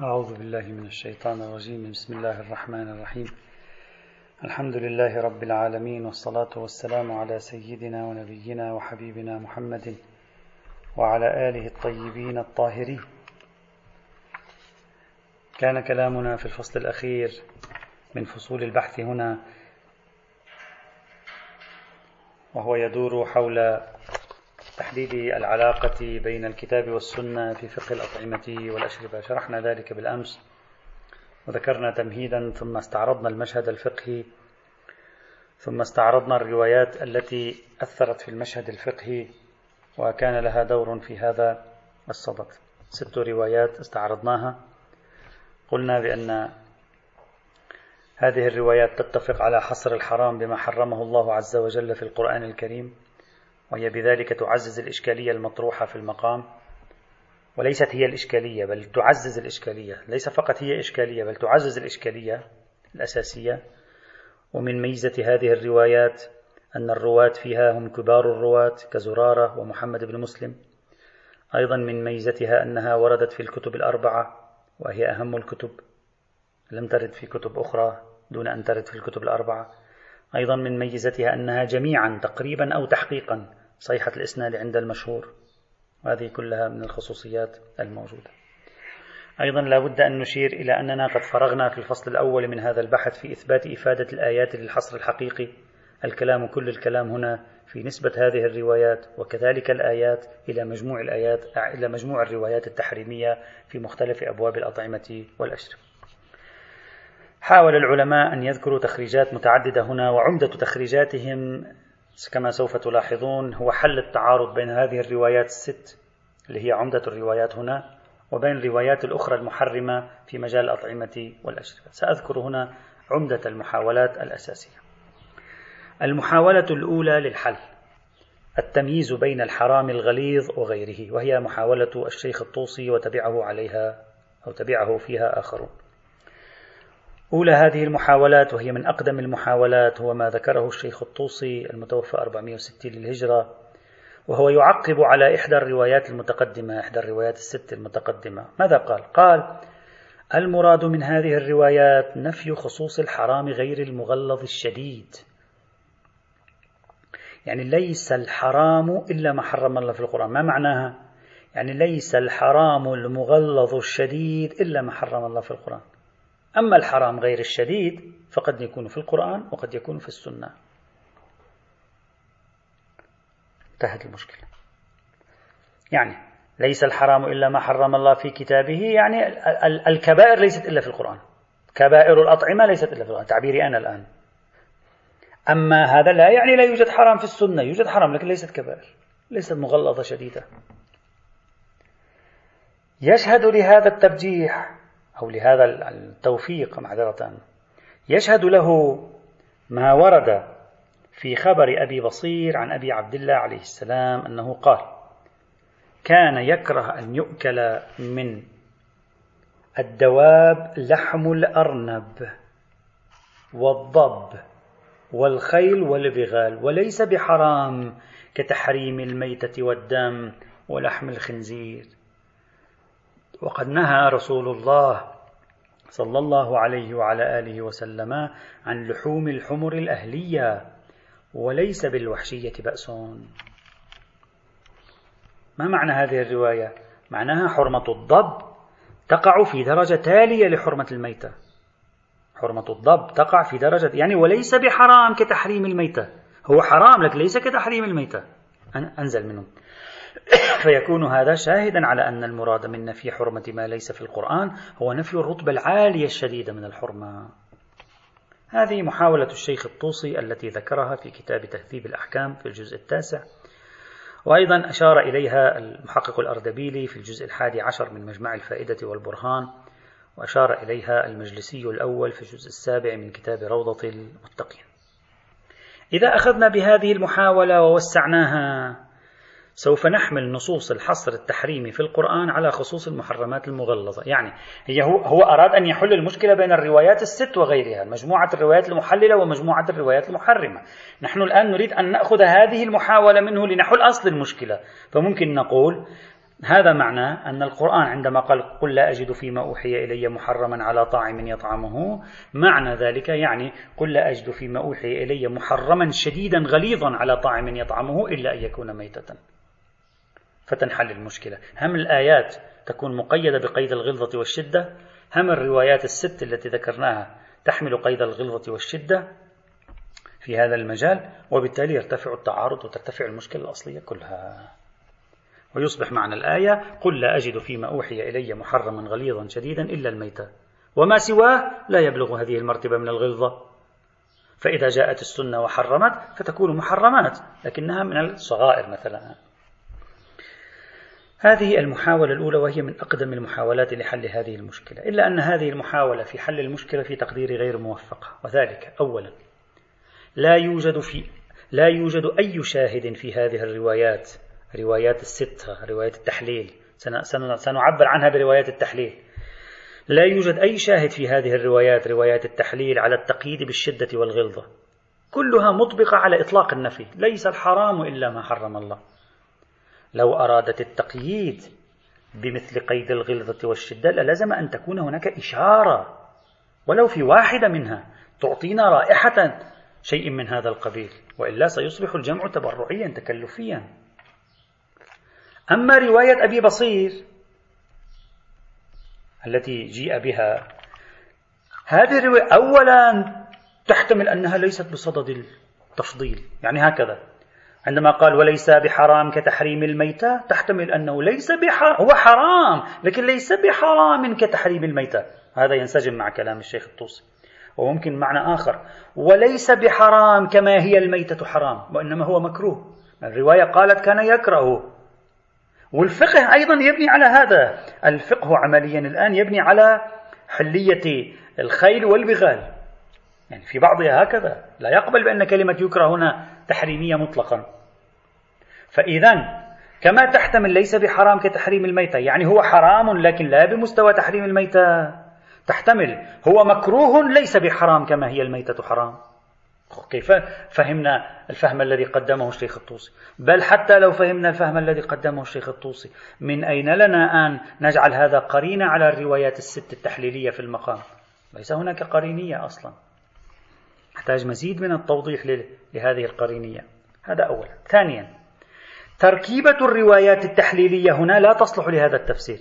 أعوذ بالله من الشيطان الرجيم. بسم الله الرحمن الرحيم. الحمد لله رب العالمين والصلاة والسلام على سيدنا ونبينا وحبيبنا محمد وعلى آله الطيبين الطاهرين. كان كلامنا في الفصل الأخير من فصول البحث هنا وهو يدور حول تحديد العلاقة بين الكتاب والسنة في فقه الأطعمة والأشربة. شرحنا ذلك بالأمس وذكرنا تمهيدا ثم استعرضنا المشهد الفقهي ثم استعرضنا الروايات التي أثرت في المشهد الفقهي وكان لها دور في هذا الصدد. ست روايات استعرضناها. قلنا بأن هذه الروايات تتفق على حصر الحرام بما حرمه الله عز وجل في القرآن الكريم. وهي بذلك تعزز الإشكالية المطروحة في المقام وليست هي الإشكالية بل تعزز الإشكالية ليس فقط هي إشكالية بل تعزز الإشكالية الأساسية. ومن ميزة هذه الروايات أن الرواة فيها هم كبار الرواة كزرارة ومحمد بن مسلم. أيضا من ميزتها أنها وردت في الكتب الأربعة وهي أهم الكتب. لم ترد في كتب أخرى دون أن ترد في الكتب الأربعة. أيضا من ميزتها أنها جميعا تقريبا أو تحقيقا صيحة الإسناد عند المشهور. وهذه كلها من الخصوصيات الموجودة. أيضا لا بد أن نشير إلى أننا قد فرغنا في الفصل الأول من هذا البحث في إثبات إفادة الآيات للحصر الحقيقي. الكلام كل الكلام هنا في نسبة هذه الروايات وكذلك الآيات إلى مجموع الآيات إلى مجموع الروايات التحريمية في مختلف أبواب الأطعمة والأشربة. حاول العلماء أن يذكروا تخريجات متعددة هنا وعمدة تخريجاتهم كما سوف تلاحظون هو حل التعارض بين هذه الروايات الست اللي هي عمدة الروايات هنا وبين الروايات الأخرى المحرمة في مجال الأطعمة والأشربة. سأذكر هنا عمدة المحاولات الأساسية. المحاولة الأولى للحل التمييز بين الحرام الغليظ وغيره وهي محاولة الشيخ الطوسي وتبعه عليها أو تبعه فيها آخرون. أولى هذه المحاولات وهي من أقدم المحاولات هو ما ذكره الشيخ الطوسي المتوفى 460 للهجرة وهو يعقب على إحدى الروايات المتقدمة إحدى الروايات الست المتقدمة ماذا قال؟ قال المراد من هذه الروايات نفي خصوص الحرام غير المغلظ الشديد يعني ليس الحرام إلا ما حرم الله في القرآن ما معناها؟ يعني ليس الحرام المغلظ الشديد إلا ما حرم الله في القرآن أما الحرام غير الشديد فقد يكون في القرآن وقد يكون في السنة. انتهت المشكلة. يعني ليس الحرام إلا ما حرم الله في كتابه يعني الكبائر ليست إلا في القرآن. كبائر الأطعمة ليست إلا في القرآن. تعبيري أنا الآن. أما هذا لا يعني لا يوجد حرام في السنة. يوجد حرام لكن ليست كبائر. ليست مغلظة شديدة. يشهد لهذا التبجيح أو لهذا التوفيق معذرة. يشهد له ما ورد في خبر أبي بصير عن أبي عبد الله عليه السلام أنه قال كان يكره أن يؤكل من الدواب لحم الأرنب والضب والخيل والبغال وليس بحرام كتحريم الميتة والدم ولحم الخنزير. وقد نهى رسول الله صلى الله عليه وعلى آله وسلم عن لحوم الحمر الأهلية وليس بالوحشية بأس ما معنى هذه الرواية؟ معناها حرمة الضب تقع في درجة تالية لحرمة الميتة. حرمة الضب تقع في درجة يعني وليس بحرام كتحريم الميتة. هو حرام لكن ليس كتحريم الميتة. أنزل منه. فيكون هذا شاهدا على أن المراد من نفي حرمة ما ليس في القرآن هو نفي الرتبة العالية الشديدة من الحرمة. هذه محاولة الشيخ الطوسي التي ذكرها في كتاب تهذيب الأحكام في الجزء التاسع. وأيضا أشار إليها المحقق الأردبيلي في الجزء الحادي عشر من مجمع الفائدة والبرهان وأشار إليها المجلسي الأول في الجزء السابع من كتاب روضة المتقين. إذا أخذنا بهذه المحاولة ووسعناها سوف نحمل نصوص الحصر التحريمي في القرآن على خصوص المحرمات المغلظة. يعني هي هو, هو أراد أن يحل المشكلة بين الروايات الست وغيرها مجموعة الروايات المحللة ومجموعة الروايات المحرمة. نحن الآن نريد أن نأخذ هذه المحاولة منه لنحل أصل المشكلة. فممكن نقول هذا معناه أن القرآن عندما قال قل لا أجد فيما أوحي إلي محرما على طاعم يطعمه معنى ذلك يعني قل لا أجد فيما أوحي إلي محرما شديدا غليظا على طاعم يطعمه إلا أن يكون ميتة. فتنحل المشكلة. هم الآيات تكون مقيدة بقيد الغلظة والشدة؟ هم الروايات الست التي ذكرناها تحمل قيد الغلظة والشدة في هذا المجال؟ وبالتالي يرتفع التعارض وترتفع المشكلة الأصلية كلها. ويصبح معنى الآية قل لا أجد فيما أوحي إلي محرما غليظا شديدا إلا الميتة. وما سواه؟ لا يبلغ هذه المرتبة من الغلظة. فإذا جاءت السنة وحرمت فتكون محرمات لكنها من الصغائر مثلا. هذه المحاولة الأولى وهي من أقدم المحاولات لحل هذه المشكلة إلا أن هذه المحاولة في حل المشكلة في تقديري غير موفقة وذلك أولا. لا يوجد في لا يوجد أي شاهد في هذه الروايات روايات الستة روايات التحليل سنعبر عنها بروايات التحليل. لا يوجد أي شاهد في هذه الروايات روايات التحليل على التقييد بالشدة والغلظة. كلها مطبقة على إطلاق النفي ليس الحرام إلا ما حرم الله. لو أرادت التقييد بمثل قيد الغلظة والشدة للزم أن تكون هناك إشارة ولو في واحدة منها تعطينا رائحة شيء من هذا القبيل وإلا سيصبح الجمع تبرعيا تكلفيا. أما رواية أبي بصير التي جيء بها هذه الرواية أولا تحتمل أنها ليست بصدد التفضيل يعني هكذا. عندما قال وليس بحرام كتحريم الميتة تحتمل أنه ليس بحرام هو حرام لكن ليس بحرام كتحريم الميتة. هذا ينسجم مع كلام الشيخ الطوسي. وممكن معنى آخر. وليس بحرام كما هي الميتة حرام وإنما هو مكروه. الرواية قالت كان يكره. والفقه أيضا يبني على هذا. الفقه عمليا الآن يبني على حلية الخيل والبغال. يعني في بعضها هكذا. لا يقبل بأن كلمة يكره هنا تحريمية مطلقا. فإذا كما تحتمل ليس بحرام كتحريم الميتة يعني هو حرام لكن لا بمستوى تحريم الميتة. تحتمل هو مكروه ليس بحرام كما هي الميتة حرام. كيف فهمنا الفهم الذي قدمه الشيخ الطوسي؟ بل حتى لو فهمنا الفهم الذي قدمه الشيخ الطوسي من أين لنا أن نجعل هذا قرينة على الروايات الست التحليلية في المقام؟ ليس هناك قرينية أصلا. نحتاج مزيد من التوضيح لهذه القرينية. هذا أولا. ثانيا تركيبة الروايات التحليلية هنا لا تصلح لهذا التفسير.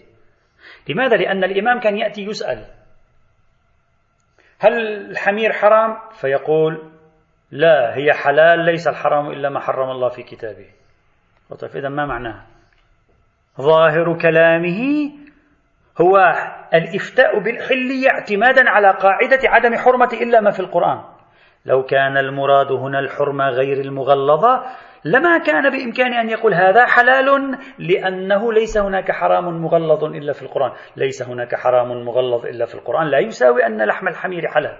لماذا؟ لأن الإمام كان يأتي يسأل. هل الحمير حرام؟ فيقول لا هي حلال ليس الحرام إلا ما حرم الله في كتابه. طيب إذا ما معناها؟ ظاهر كلامه هو الإفتاء بالحلية اعتمادا على قاعدة عدم حرمة إلا ما في القرآن. لو كان المراد هنا الحرمة غير المغلظة لما كان بإمكان أن يقول هذا حلال لأنه ليس هناك حرام مغلظ إلا في القرآن. ليس هناك حرام مغلظ إلا في القرآن. لا يساوي أن لحم الحمير حلال.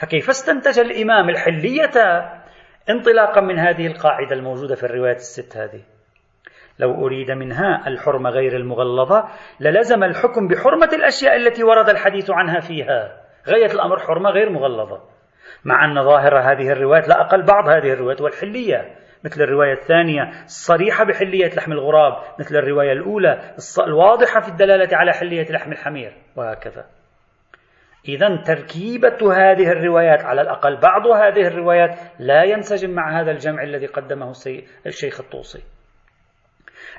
فكيف استنتج الإمام الحلية انطلاقا من هذه القاعدة الموجودة في الروايات الست هذه؟ لو أريد منها الحرمة غير المغلظة للزم الحكم بحرمة الأشياء التي ورد الحديث عنها فيها. غاية الأمر حرمة غير مغلظة. مع أن ظاهر هذه الروايات لا أقل بعض هذه الروايات والحلية مثل الرواية الثانية الصريحة بحلية لحم الغراب مثل الرواية الأولى الواضحة في الدلالة على حلية لحم الحمير وهكذا. إذا تركيبة هذه الروايات على الأقل بعض هذه الروايات لا ينسجم مع هذا الجمع الذي قدمه الشيخ الطوسي.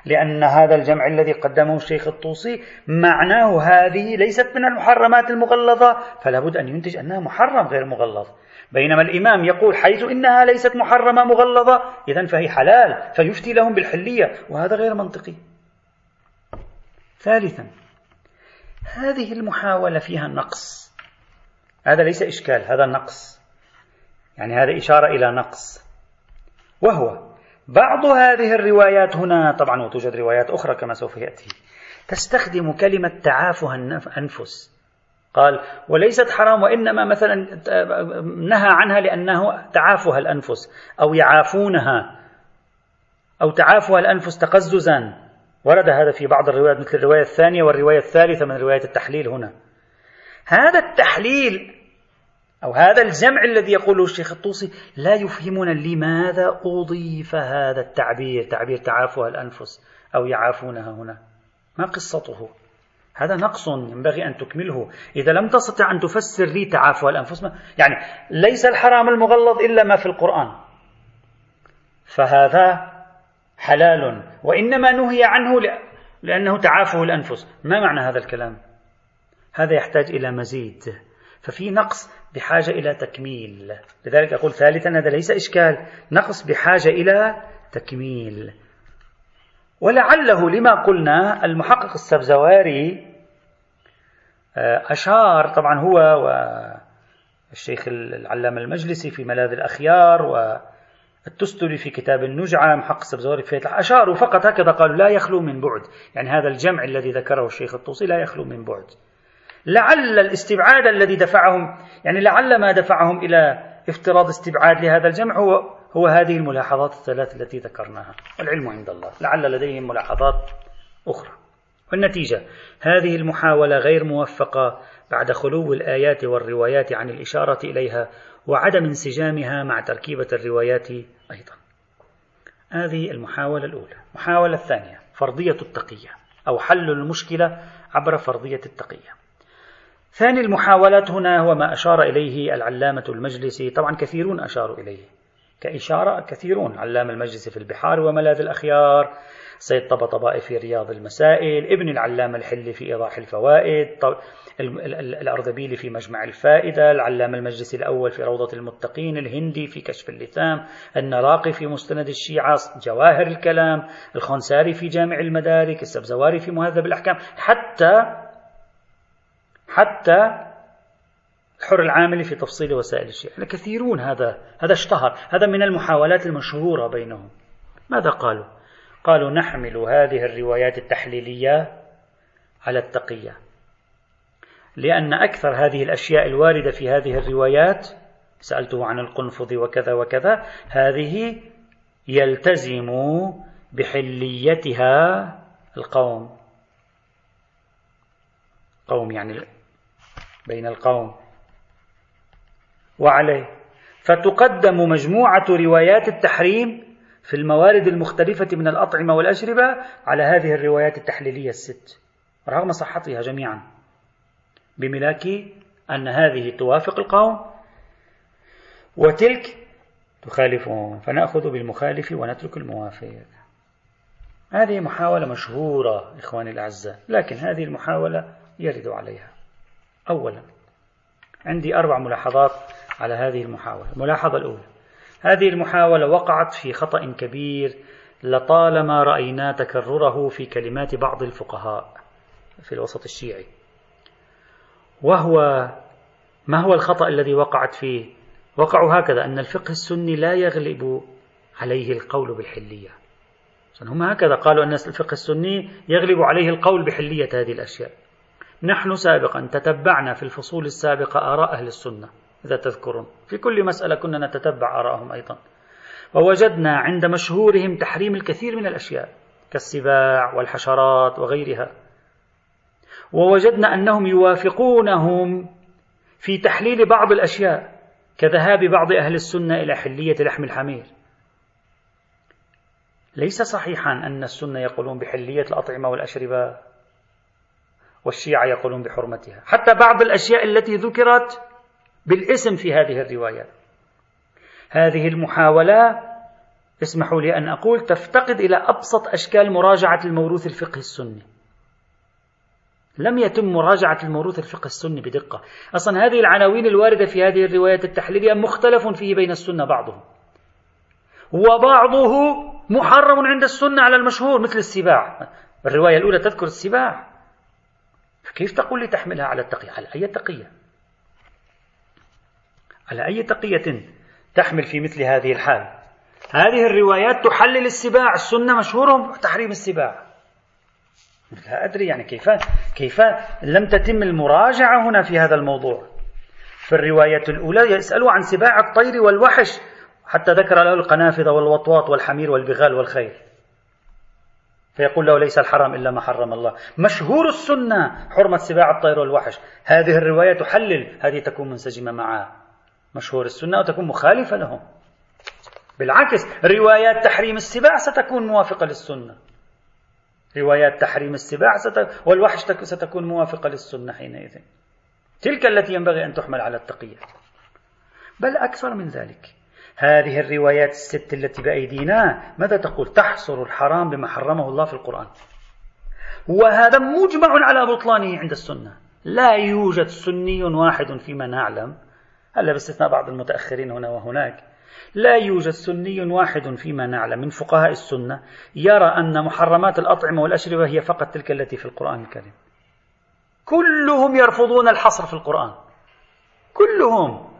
لأن هذا الجمع الذي قدمه الشيخ الطوسي معناه هذه ليست من المحرمات المغلظة فلا بد أن ينتج أنها محرم غير مغلظ. بينما الإمام يقول حيث إنها ليست محرمة مغلظة إذا فهي حلال فيفتي لهم بالحلية وهذا غير منطقي. ثالثا هذه المحاولة فيها نقص. هذا ليس إشكال هذا نقص. يعني هذا إشارة إلى نقص. وهو بعض هذه الروايات هنا طبعا وتوجد روايات أخرى كما سوف يأتي تستخدم كلمة تعافها الأنفس قال وليست حرام وإنما مثلا نهى عنها لأنه تعافها الأنفس أو يعافونها أو تعافها الأنفس تقززا. ورد هذا في بعض الروايات مثل الرواية الثانية والرواية الثالثة من رواية التحليل هنا. هذا التحليل أو هذا الجمع الذي يقوله الشيخ الطوسي لا يفهمنا لماذا أضيف هذا التعبير تعبير تعافها الأنفس أو يعافونها هنا. ما قصته؟ هذا نقص ينبغي أن تكمله. إذا لم تستطع أن تفسر لي تعافى الأنفس يعني ليس الحرام المغلظ إلا ما في القرآن. فهذا حلال وإنما نهي عنه لأنه تعافه الأنفس. ما معنى هذا الكلام؟ هذا يحتاج إلى مزيد. ففي نقص بحاجة إلى تكميل. لذلك أقول ثالثا هذا ليس إشكال. نقص بحاجة إلى تكميل. ولعله لما قلنا المحقق السبزواري آه، أشار طبعا هو والشيخ العلامة المجلسي في ملاذ الأخيار والتستري في كتاب النجعة محقق السبزواري في أشاروا فقط هكذا قالوا لا يخلو من بعد. يعني هذا الجمع الذي ذكره الشيخ الطوسي لا يخلو من بعد. لعل الاستبعاد الذي دفعهم يعني لعل ما دفعهم إلى افتراض استبعاد لهذا الجمع هو هو هذه الملاحظات الثلاث التي ذكرناها. العلم عند الله. لعل لديهم ملاحظات أخرى. والنتيجة هذه المحاولة غير موفقة بعد خلو الآيات والروايات عن الإشارة إليها وعدم انسجامها مع تركيبة الروايات أيضا. هذه المحاولة الأولى. المحاولة الثانية فرضية التقية أو حل المشكلة عبر فرضية التقية. ثاني المحاولات هنا هو ما أشار إليه العلامة المجلسي. طبعا كثيرون أشاروا إليه. كإشارة كثيرون. علام المجلس في البحار وملاذ الأخيار سيد طبطبائي في رياض المسائل ابن العلامة الحلي في إيضاح الفوائد الأرذبيلي في مجمع الفائدة العلامة المجلسي الأول في روضة المتقين الهندي في كشف اللثام النراقي في مستند الشيعة جواهر الكلام الخنساري في جامع المدارك السبزواري في مهذب الأحكام. حتى حتى الحر العاملي في تفصيل وسائل الشيعة. كثيرون هذا هذا اشتهر. هذا من المحاولات المشهورة بينهم. ماذا قالوا؟ قالوا نحمل هذه الروايات التحليلية على التقية. لأن أكثر هذه الأشياء الواردة في هذه الروايات سألته عن القنفذ وكذا وكذا هذه يلتزم بحليتها القوم. قوم يعني بين القوم. وعليه. فتقدم مجموعة روايات التحريم في الموارد المختلفة من الأطعمة والأشربة على هذه الروايات التحليلية الست. رغم صحتها جميعا. بملاك أن هذه توافق القوم وتلك تخالفهم. فنأخذ بالمخالف ونترك الموافق. هذه محاولة مشهورة إخواني الأعزاء لكن هذه المحاولة يرد عليها. أولا عندي أربع ملاحظات على هذه المحاولة. الملاحظة الأولى. هذه المحاولة وقعت في خطأ كبير لطالما رأينا تكرره في كلمات بعض الفقهاء في الوسط الشيعي. وهو ما هو الخطأ الذي وقعت فيه؟ وقعوا هكذا أن الفقه السني لا يغلب عليه القول بالحلية. هم هكذا قالوا أن الفقه السني يغلب عليه القول بحلية هذه الأشياء. نحن سابقا تتبعنا في الفصول السابقة آراء أهل السنة. إذا تذكرون. في كل مسألة كنا نتتبع آراءهم أيضا. ووجدنا عند مشهورهم تحريم الكثير من الأشياء كالسباع والحشرات وغيرها. ووجدنا أنهم يوافقونهم في تحليل بعض الأشياء كذهاب بعض أهل السنة إلى حلية لحم الحمير. ليس صحيحا أن السنة يقولون بحلية الأطعمة والأشربة والشيعة يقولون بحرمتها. حتى بعض الأشياء التي ذكرت بالاسم في هذه الروايات هذه المحاولة اسمحوا لي أن أقول تفتقد إلى أبسط أشكال مراجعة الموروث الفقهي السني. لم يتم مراجعة الموروث الفقه السني بدقة. أصلا هذه العناوين الواردة في هذه الروايات التحليلية مختلف فيه بين السنة بعضهم. وبعضه محرم عند السنة على المشهور مثل السباع. الرواية الأولى تذكر السباع. كيف تقول لي تحملها على التقية على أي تقية؟ على أي تقية تحمل في مثل هذه الحال؟ هذه الروايات تحلل السباع السنة مشهور تحريم السباع. لا أدري يعني كيف كيف لم تتم المراجعة هنا في هذا الموضوع. في الرواية الأولى يسألوا عن سباع الطير والوحش حتى ذكر له القنافذ والوطواط والحمير والبغال والخيل. فيقول له ليس الحرام إلا ما حرم الله. مشهور السنة حرمة سباع الطير والوحش. هذه الرواية تحلل هذه تكون منسجمة مع مشهور السنة وتكون مخالفة لهم. بالعكس روايات تحريم السباع ستكون موافقة للسنة. روايات تحريم السباع ست... والوحش ستكون موافقة للسنة حينئذ. تلك التي ينبغي أن تحمل على التقية. بل أكثر من ذلك هذه الروايات الست التي بأيدينا ماذا تقول؟ تحصر الحرام بما حرمه الله في القرآن. وهذا مجمع على بطلانه عند السنة. لا يوجد سني واحد فيما نعلم هلا باستثناء بعض المتأخرين هنا وهناك؟ لا يوجد سني واحد فيما نعلم من فقهاء السنة يرى أن محرمات الأطعمة والأشربة هي فقط تلك التي في القرآن الكريم. كلهم يرفضون الحصر في القرآن. كلهم.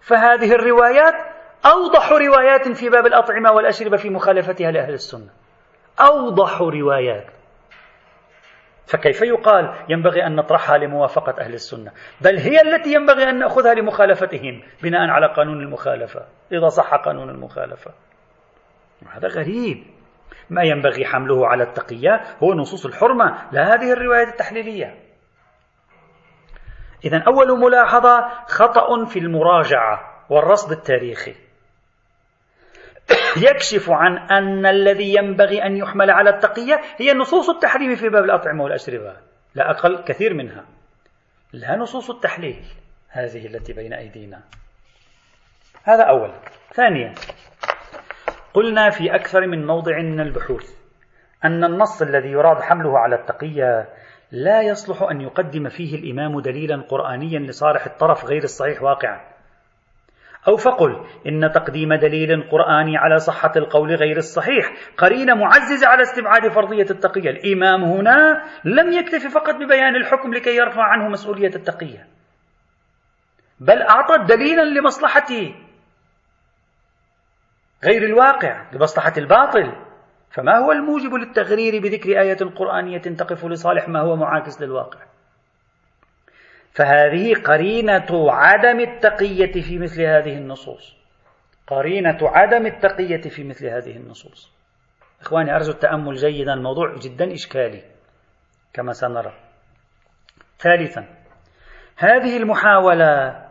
فهذه الروايات أوضح روايات في باب الأطعمة والأشربة في مخالفتها لأهل السنة. أوضح روايات. فكيف يقال ينبغي أن نطرحها لموافقة أهل السنة؟ بل هي التي ينبغي أن نأخذها لمخالفتهم بناء على قانون المخالفة إذا صح قانون المخالفة. هذا غريب. ما ينبغي حمله على التقية هو نصوص الحرمة لا هذه الروايات التحليلية. إذا أول ملاحظة خطأ في المراجعة والرصد التاريخي. يكشف عن أن الذي ينبغي أن يحمل على التقية هي نصوص التحريم في باب الأطعمة والأشربة. لا أقل كثير منها. لا نصوص التحليل هذه التي بين أيدينا. هذا أولا ثانيا. قلنا في أكثر من موضع من البحوث أن النص الذي يراد حمله على التقية لا يصلح أن يقدم فيه الإمام دليلا قرآنيا لصالح الطرف غير الصحيح واقعا. أو فقل إن تقديم دليل قرآني على صحة القول غير الصحيح قرينة معززة على استبعاد فرضية التقية. الإمام هنا لم يكتف فقط ببيان الحكم لكي يرفع عنه مسؤولية التقية بل أعطى دليلا لمصلحة غير الواقع لمصلحة الباطل. فما هو الموجب للتغرير بذكر آية قرآنية تقف لصالح ما هو معاكس للواقع؟ فهذه قرينة عدم التقية في مثل هذه النصوص. قرينة عدم التقية في مثل هذه النصوص. إخواني أرجو التأمل جيدا الموضوع جدا إشكالي كما سنرى. ثالثا هذه المحاولة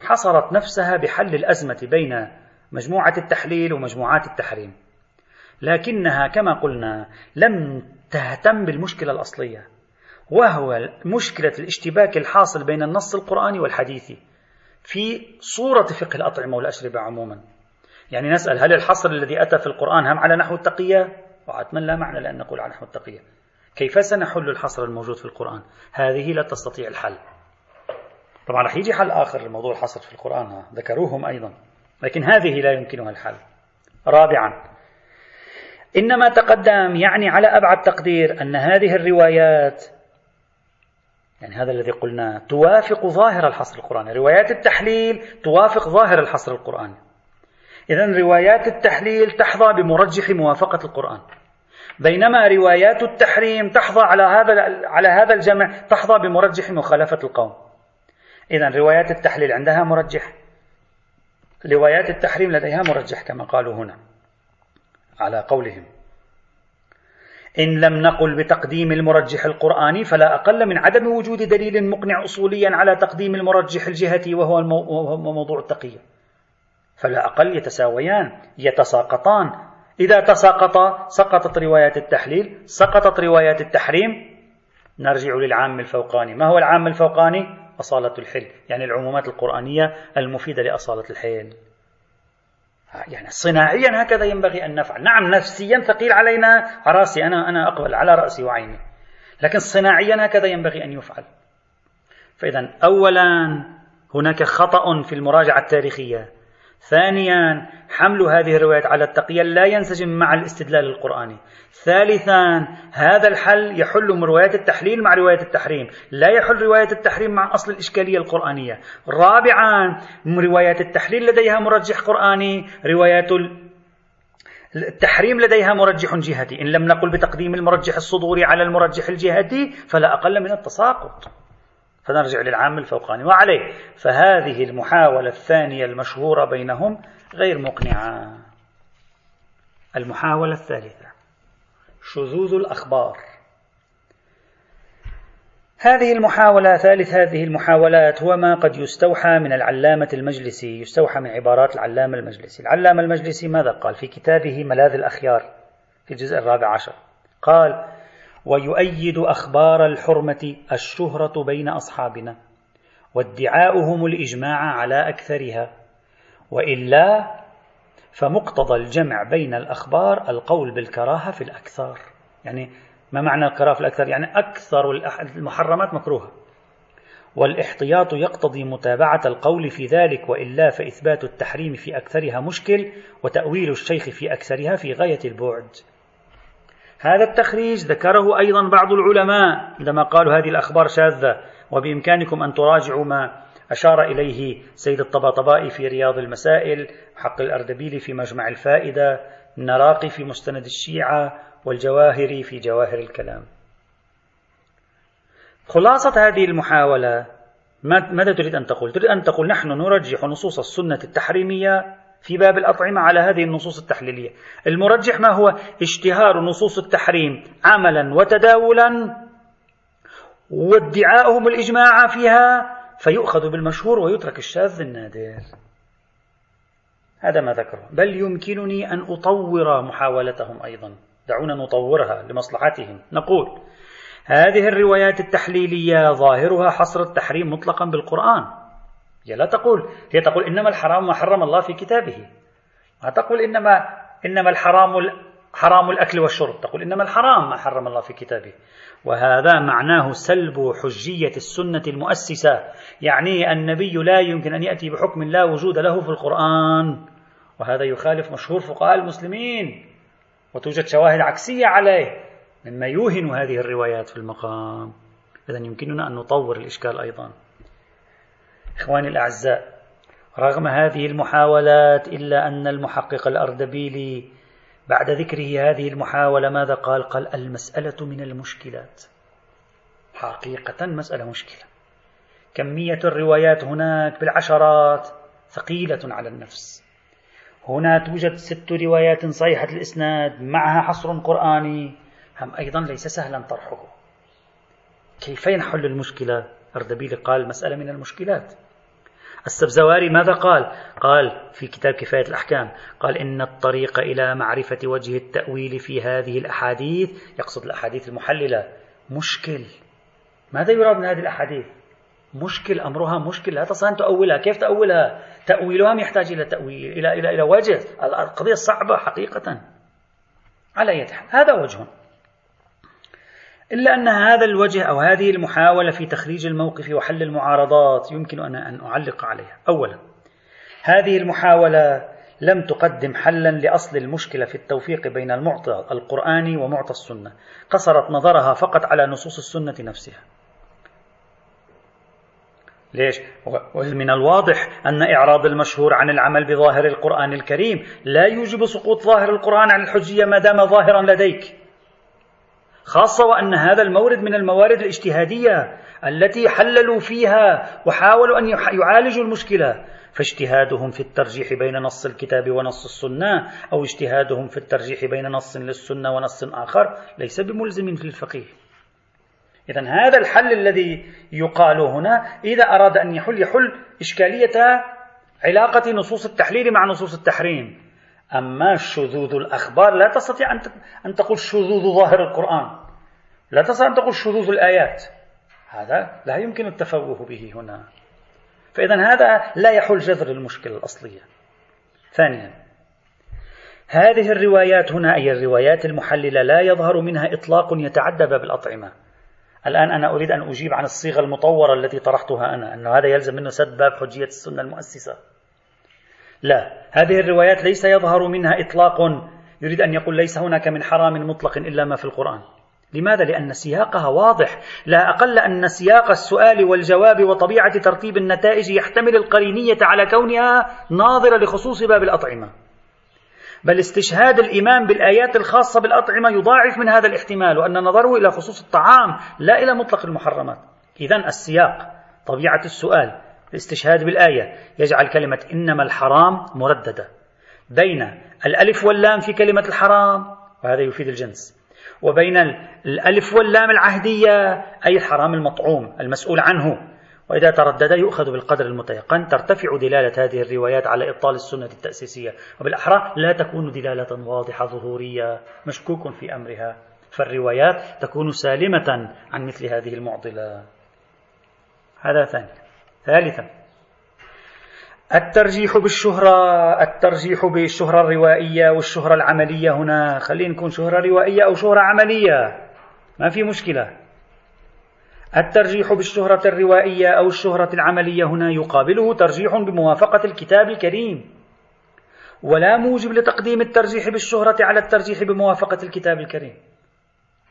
حصرت نفسها بحل الأزمة بين مجموعة التحليل ومجموعات التحريم. لكنها كما قلنا لم تهتم بالمشكلة الأصلية. وهو مشكلة الاشتباك الحاصل بين النص القرآني والحديثي في صورة فقه الأطعمة والأشربة عموما. يعني نسأل هل الحصر الذي أتى في القرآن هم على نحو التقية؟ وعتما لا معنى لأن نقول على نحو التقية. كيف سنحل الحصر الموجود في القرآن؟ هذه لا تستطيع الحل. طبعا رح يجي حل آخر لموضوع الحصر في القرآن ذكروهم أيضا. لكن هذه لا يمكنها الحل. رابعا إنما تقدم يعني على أبعد تقدير أن هذه الروايات يعني هذا الذي قلنا توافق ظاهر الحصر القرآني. روايات التحليل توافق ظاهر الحصر القرآني. إذا روايات التحليل تحظى بمرجح موافقة القرآن. بينما روايات التحريم تحظى على هذا على هذا الجمع تحظى بمرجح مخالفة القوم. إذا روايات التحليل عندها مرجح. روايات التحريم لديها مرجح كما قالوا هنا على قولهم. إن لم نقل بتقديم المرجح القرآني فلا أقل من عدم وجود دليل مقنع أصوليا على تقديم المرجح الجهتي وهو موضوع التقية فلا أقل يتساويان يتساقطان. إذا تساقطا سقطت روايات التحليل سقطت روايات التحريم نرجع للعام الفوقاني. ما هو العام الفوقاني؟ أصالة الحل يعني العمومات القرآنية المفيدة لأصالة الحل يعني صناعيا هكذا ينبغي أن نفعل. نعم نفسيا ثقيل علينا راسي أنا أنا أقبل على رأسي وعيني. لكن صناعيا هكذا ينبغي أن يفعل. فإذا أولا هناك خطأ في المراجعة التاريخية. ثانيا حمل هذه الروايات على التقية لا ينسجم مع الاستدلال القرآني. ثالثا هذا الحل يحل رواية التحليل مع رواية التحريم لا يحل رواية التحريم مع أصل الإشكالية القرآنية. رابعا روايات التحليل لديها مرجح قرآني روايات التحريم لديها مرجح جهتي إن لم نقل بتقديم المرجح الصدوري على المرجح الجهتي فلا أقل من التساقط. فنرجع للعام الفوقاني. وعليه فهذه المحاولة الثانية المشهورة بينهم غير مقنعة. المحاولة الثالثة شذوذ الأخبار. هذه المحاولة ثالث هذه المحاولات هو ما قد يستوحى من العلامة المجلسي. يستوحى من عبارات العلامة المجلسي. العلامة المجلسي ماذا قال؟ في كتابه ملاذ الأخيار في الجزء الرابع عشر. قال ويؤيد أخبار الحرمة الشهرة بين أصحابنا وادعاؤهم الإجماع على أكثرها وإلا فمقتضى الجمع بين الأخبار القول بالكراهة في الأكثر يعني ما معنى الكراهة في الأكثر يعني أكثر المحرمات مكروهة والإحتياط يقتضي متابعة القول في ذلك وإلا فإثبات التحريم في أكثرها مشكل وتأويل الشيخ في أكثرها في غاية البعد. هذا التخريج ذكره أيضا بعض العلماء عندما قالوا هذه الأخبار شاذة وبإمكانكم أن تراجعوا ما أشار إليه سيد الطباطبائي في رياض المسائل حق الأردبيلي في مجمع الفائدة النراقي في مستند الشيعة والجواهري في جواهر الكلام خلاصة هذه المحاولة ماذا تريد أن تقول؟ تريد أن تقول نحن نرجح نصوص السنة التحريمية في باب الأطعمة على هذه النصوص التحليلية. المرجح ما هو؟ اشتهار نصوص التحريم عملا وتداولا وادعاؤهم الإجماع فيها فيؤخذ بالمشهور ويترك الشاذ النادر. هذا ما ذكره. بل يمكنني أن أطور محاولتهم أيضا. دعونا نطورها لمصلحتهم. نقول هذه الروايات التحليلية ظاهرها حصر التحريم مطلقا بالقرآن. هي لا تقول هي تقول إنما الحرام ما حرم الله في كتابه. ما تقول إنما إنما الحرام حرام الأكل والشرب. تقول إنما الحرام ما حرم الله في كتابه. وهذا معناه سلب حجية السنة المؤسسة. يعني النبي لا يمكن أن يأتي بحكم لا وجود له في القرآن. وهذا يخالف مشهور فقهاء المسلمين. وتوجد شواهد عكسية عليه مما يوهن هذه الروايات في المقام. إذا يمكننا أن نطور الإشكال أيضا. إخواني الأعزاء رغم هذه المحاولات إلا أن المحقق الأردبيلي بعد ذكره هذه المحاولة ماذا قال؟ قال المسألة من المشكلات حقيقة مسألة مشكلة كمية الروايات هناك بالعشرات ثقيلة على النفس هنا توجد ست روايات صحيحة الإسناد معها حصر قرآني هم أيضا ليس سهلا طرحه كيف ينحل المشكلة؟ أردبيلي قال مسألة من المشكلات السبزواري ماذا قال؟ قال في كتاب كفاية الأحكام قال إن الطريق إلى معرفة وجه التأويل في هذه الأحاديث يقصد الأحاديث المحللة مشكل ماذا يراد من هذه الأحاديث؟ مشكل أمرها مشكل لا تستطيع أن تؤولها كيف تؤولها؟ تأويلها يحتاج إلى تأويل إلى إلى إلى وجه القضية صعبة حقيقة على أي حال هذا وجه إلا أن هذا الوجه أو هذه المحاولة في تخريج الموقف وحل المعارضات يمكن أنا أن أعلق عليها. أولا هذه المحاولة لم تقدم حلا لأصل المشكلة في التوفيق بين المعطى القرآني ومعطى السنة، قصرت نظرها فقط على نصوص السنة نفسها. ليش؟ ومن الواضح أن إعراض المشهور عن العمل بظاهر القرآن الكريم لا يوجب سقوط ظاهر القرآن عن الحجية ما دام ظاهرا لديك. خاصة وأن هذا المورد من الموارد الاجتهادية التي حللوا فيها وحاولوا أن يعالجوا المشكلة. فاجتهادهم في الترجيح بين نص الكتاب ونص السنة أو اجتهادهم في الترجيح بين نص للسنة ونص آخر ليس بملزم في الفقيه. إذا هذا الحل الذي يقال هنا إذا أراد أن يحل يحل إشكالية علاقة نصوص التحليل مع نصوص التحريم. أما شذوذ الأخبار لا تستطيع أن تقول شذوذ ظاهر القرآن. لا تستطيع أن تقول شذوذ الآيات. هذا لا يمكن التفوه به هنا. فإذا هذا لا يحل جذر المشكلة الأصلية. ثانيا هذه الروايات هنا أي الروايات المحللة لا يظهر منها إطلاق يتعدى باب الأطعمة. الآن أنا أريد أن أجيب عن الصيغة المطورة التي طرحتها أنا أن هذا يلزم منه سد باب حجية السنة المؤسسة. لا. هذه الروايات ليس يظهر منها إطلاق. يريد أن يقول ليس هناك من حرام مطلق إلا ما في القرآن. لماذا؟ لأن سياقها واضح. لا أقل أن سياق السؤال والجواب وطبيعة ترتيب النتائج يحتمل القرينية على كونها ناظرة لخصوص باب الأطعمة. بل استشهاد الإمام بالآيات الخاصة بالأطعمة يضاعف من هذا الاحتمال وأن نظره إلى خصوص الطعام لا إلى مطلق المحرمات. إذا السياق طبيعة السؤال الاستشهاد بالآية. يجعل كلمة إنما الحرام مرددة. بين الألف واللام في كلمة الحرام وهذا يفيد الجنس. وبين الألف واللام العهدية أي الحرام المطعوم المسؤول عنه. وإذا تردد يؤخذ بالقدر المتيقن. ترتفع دلالة هذه الروايات على إبطال السنة التأسيسية. وبالأحرى لا تكون دلالة واضحة ظهورية مشكوك في أمرها. فالروايات تكون سالمة عن مثل هذه المعضلة. هذا ثانيا ثالثا. الترجيح بالشهرة الترجيح بالشهرة الروائية والشهرة العملية هنا. خلينا نكون شهرة روائية أو شهرة عملية. ما في مشكلة. الترجيح بالشهرة الروائية أو الشهرة العملية هنا يقابله ترجيح بموافقة الكتاب الكريم. ولا موجب لتقديم الترجيح بالشهرة على الترجيح بموافقة الكتاب الكريم.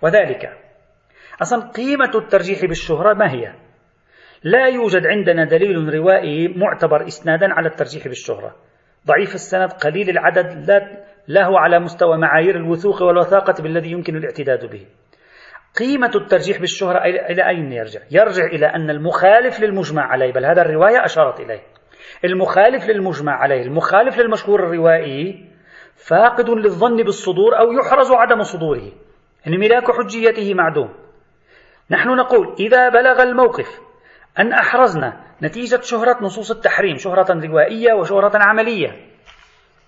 وذلك. أصلا قيمة الترجيح بالشهرة ما هي؟ لا يوجد عندنا دليل روائي معتبر إسنادا على الترجيح بالشهرة. ضعيف السند قليل العدد لا, لا هو على مستوى معايير الوثوق والوثاقة بالذي يمكن الاعتداد به. قيمة الترجيح بالشهرة إلى أين يرجع؟ يرجع إلى أن المخالف للمجمع عليه بل هذا الرواية أشارت إليه. المخالف للمجمع عليه المخالف للمشهور الروائي فاقد للظن بالصدور أو يحرز عدم صدوره. يعني ملاك حجيته معدوم. نحن نقول إذا بلغ الموقف أن أحرزنا نتيجة شهرة نصوص التحريم شهرة روائية وشهرة عملية.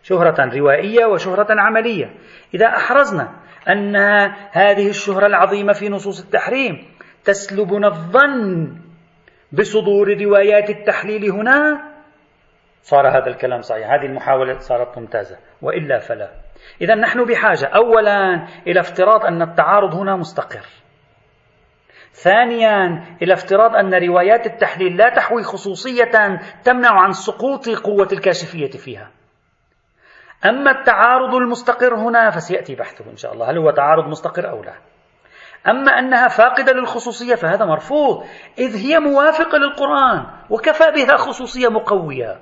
شهرة روائية وشهرة عملية. إذا أحرزنا أن هذه الشهرة العظيمة في نصوص التحريم تسلبنا الظن بصدور روايات التحليل هنا صار هذا الكلام صحيح. هذه المحاولة صارت ممتازة وإلا فلا. إذا نحن بحاجة أولا إلى افتراض أن التعارض هنا مستقر. ثانيا إلى افتراض أن روايات التحليل لا تحوي خصوصية تمنع عن سقوط قوة الكاشفية فيها. أما التعارض المستقر هنا فسيأتي بحثه إن شاء الله هل هو تعارض مستقر أو لا. أما أنها فاقدة للخصوصية فهذا مرفوض إذ هي موافقة للقرآن وكفى بها خصوصية مقوية.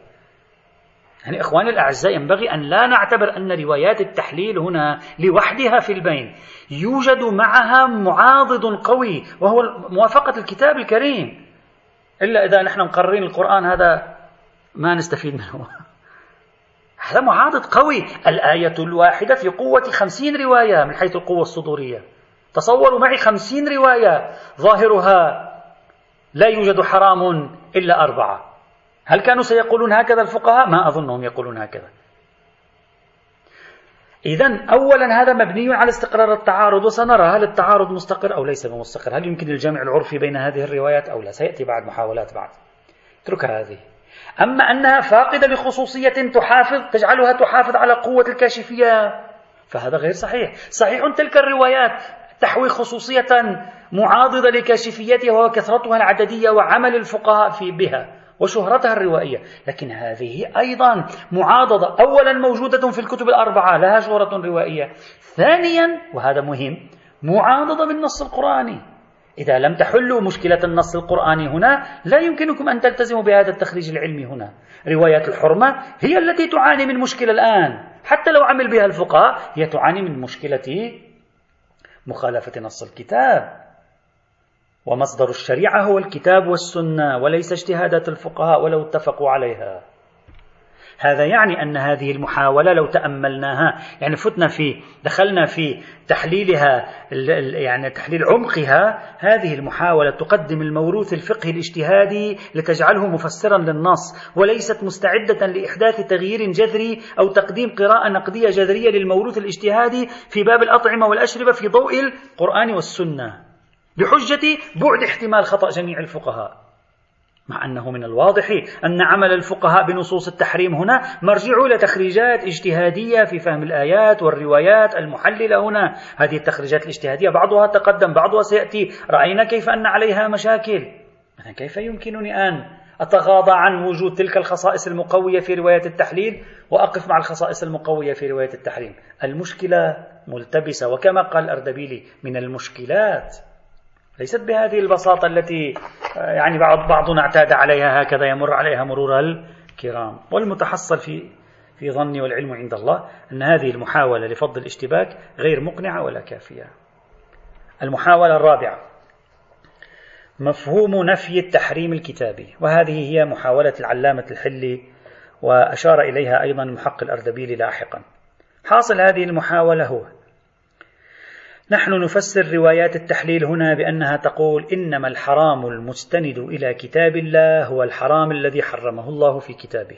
يعني إخواني الأعزاء ينبغي أن لا نعتبر أن روايات التحليل هنا لوحدها في البين. يوجد معها معاضد قوي وهو موافقة الكتاب الكريم. إلا إذا نحن مقررين القرآن هذا ما نستفيد منه. هذا معاضد قوي. الآية الواحدة في قوة خمسين رواية من حيث القوة الصدورية. تصوروا معي خمسين رواية ظاهرها لا يوجد حرام إلا أربعة. هل كانوا سيقولون هكذا الفقهاء؟ ما أظنهم يقولون هكذا. إذا أولا هذا مبني على استقرار التعارض وسنرى هل التعارض مستقر أو ليس بمستقر. هل يمكن الجمع العرفي بين هذه الروايات أو لا؟ سيأتي بعد محاولات بعد. اترك هذه. أما أنها فاقدة لخصوصية تحافظ تجعلها تحافظ على قوة الكاشفية فهذا غير صحيح. صحيح تلك الروايات تحوي خصوصية معاضدة لكاشفيتها وكثرتها العددية وعمل الفقهاء في بها. وشهرتها الروائية. لكن هذه أيضا معاضدة. أولا موجودة في الكتب الأربعة لها شهرة روائية. ثانيا وهذا مهم معاضدة بالنص القرآني. إذا لم تحلوا مشكلة النص القرآني هنا لا يمكنكم أن تلتزموا بهذا التخريج العلمي هنا. روايات الحرمة هي التي تعاني من مشكلة الآن. حتى لو عمل بها الفقهاء هي تعاني من مشكلة مخالفة نص الكتاب. ومصدر الشريعة هو الكتاب والسنة وليس اجتهادات الفقهاء ولو اتفقوا عليها. هذا يعني أن هذه المحاولة لو تأملناها يعني فتنا في دخلنا في تحليلها يعني تحليل عمقها هذه المحاولة تقدم الموروث الفقهي الاجتهادي لتجعله مفسرا للنص وليست مستعدة لإحداث تغيير جذري أو تقديم قراءة نقدية جذرية للموروث الاجتهادي في باب الأطعمة والأشربة في ضوء القرآن والسنة. بحجة بعد احتمال خطأ جميع الفقهاء. مع أنه من الواضح أن عمل الفقهاء بنصوص التحريم هنا مرجع إلى تخريجات اجتهادية في فهم الآيات والروايات المحللة هنا. هذه التخريجات الاجتهادية بعضها تقدم بعضها سيأتي. رأينا كيف أن عليها مشاكل؟ كيف يمكنني أن أتغاضى عن وجود تلك الخصائص المقوية في رواية التحليل؟ وأقف مع الخصائص المقوية في رواية التحريم. المشكلة ملتبسة وكما قال الأردبيلي من المشكلات. ليست بهذه البساطة التي آه، يعني بعض بعضنا اعتاد عليها هكذا يمر عليها مرور الكرام. والمتحصل في في ظني والعلم عند الله أن هذه المحاولة لفض الاشتباك غير مقنعة ولا كافية. المحاولة الرابعة مفهوم نفي التحريم الكتابي. وهذه هي محاولة العلامة الحلي وأشار إليها أيضا المحق الأردبيلي لاحقا حاصل هذه المحاولة هو نحن نفسر روايات التحليل هنا بأنها تقول إنما الحرام المستند إلى كتاب الله هو الحرام الذي حرمه الله في كتابه.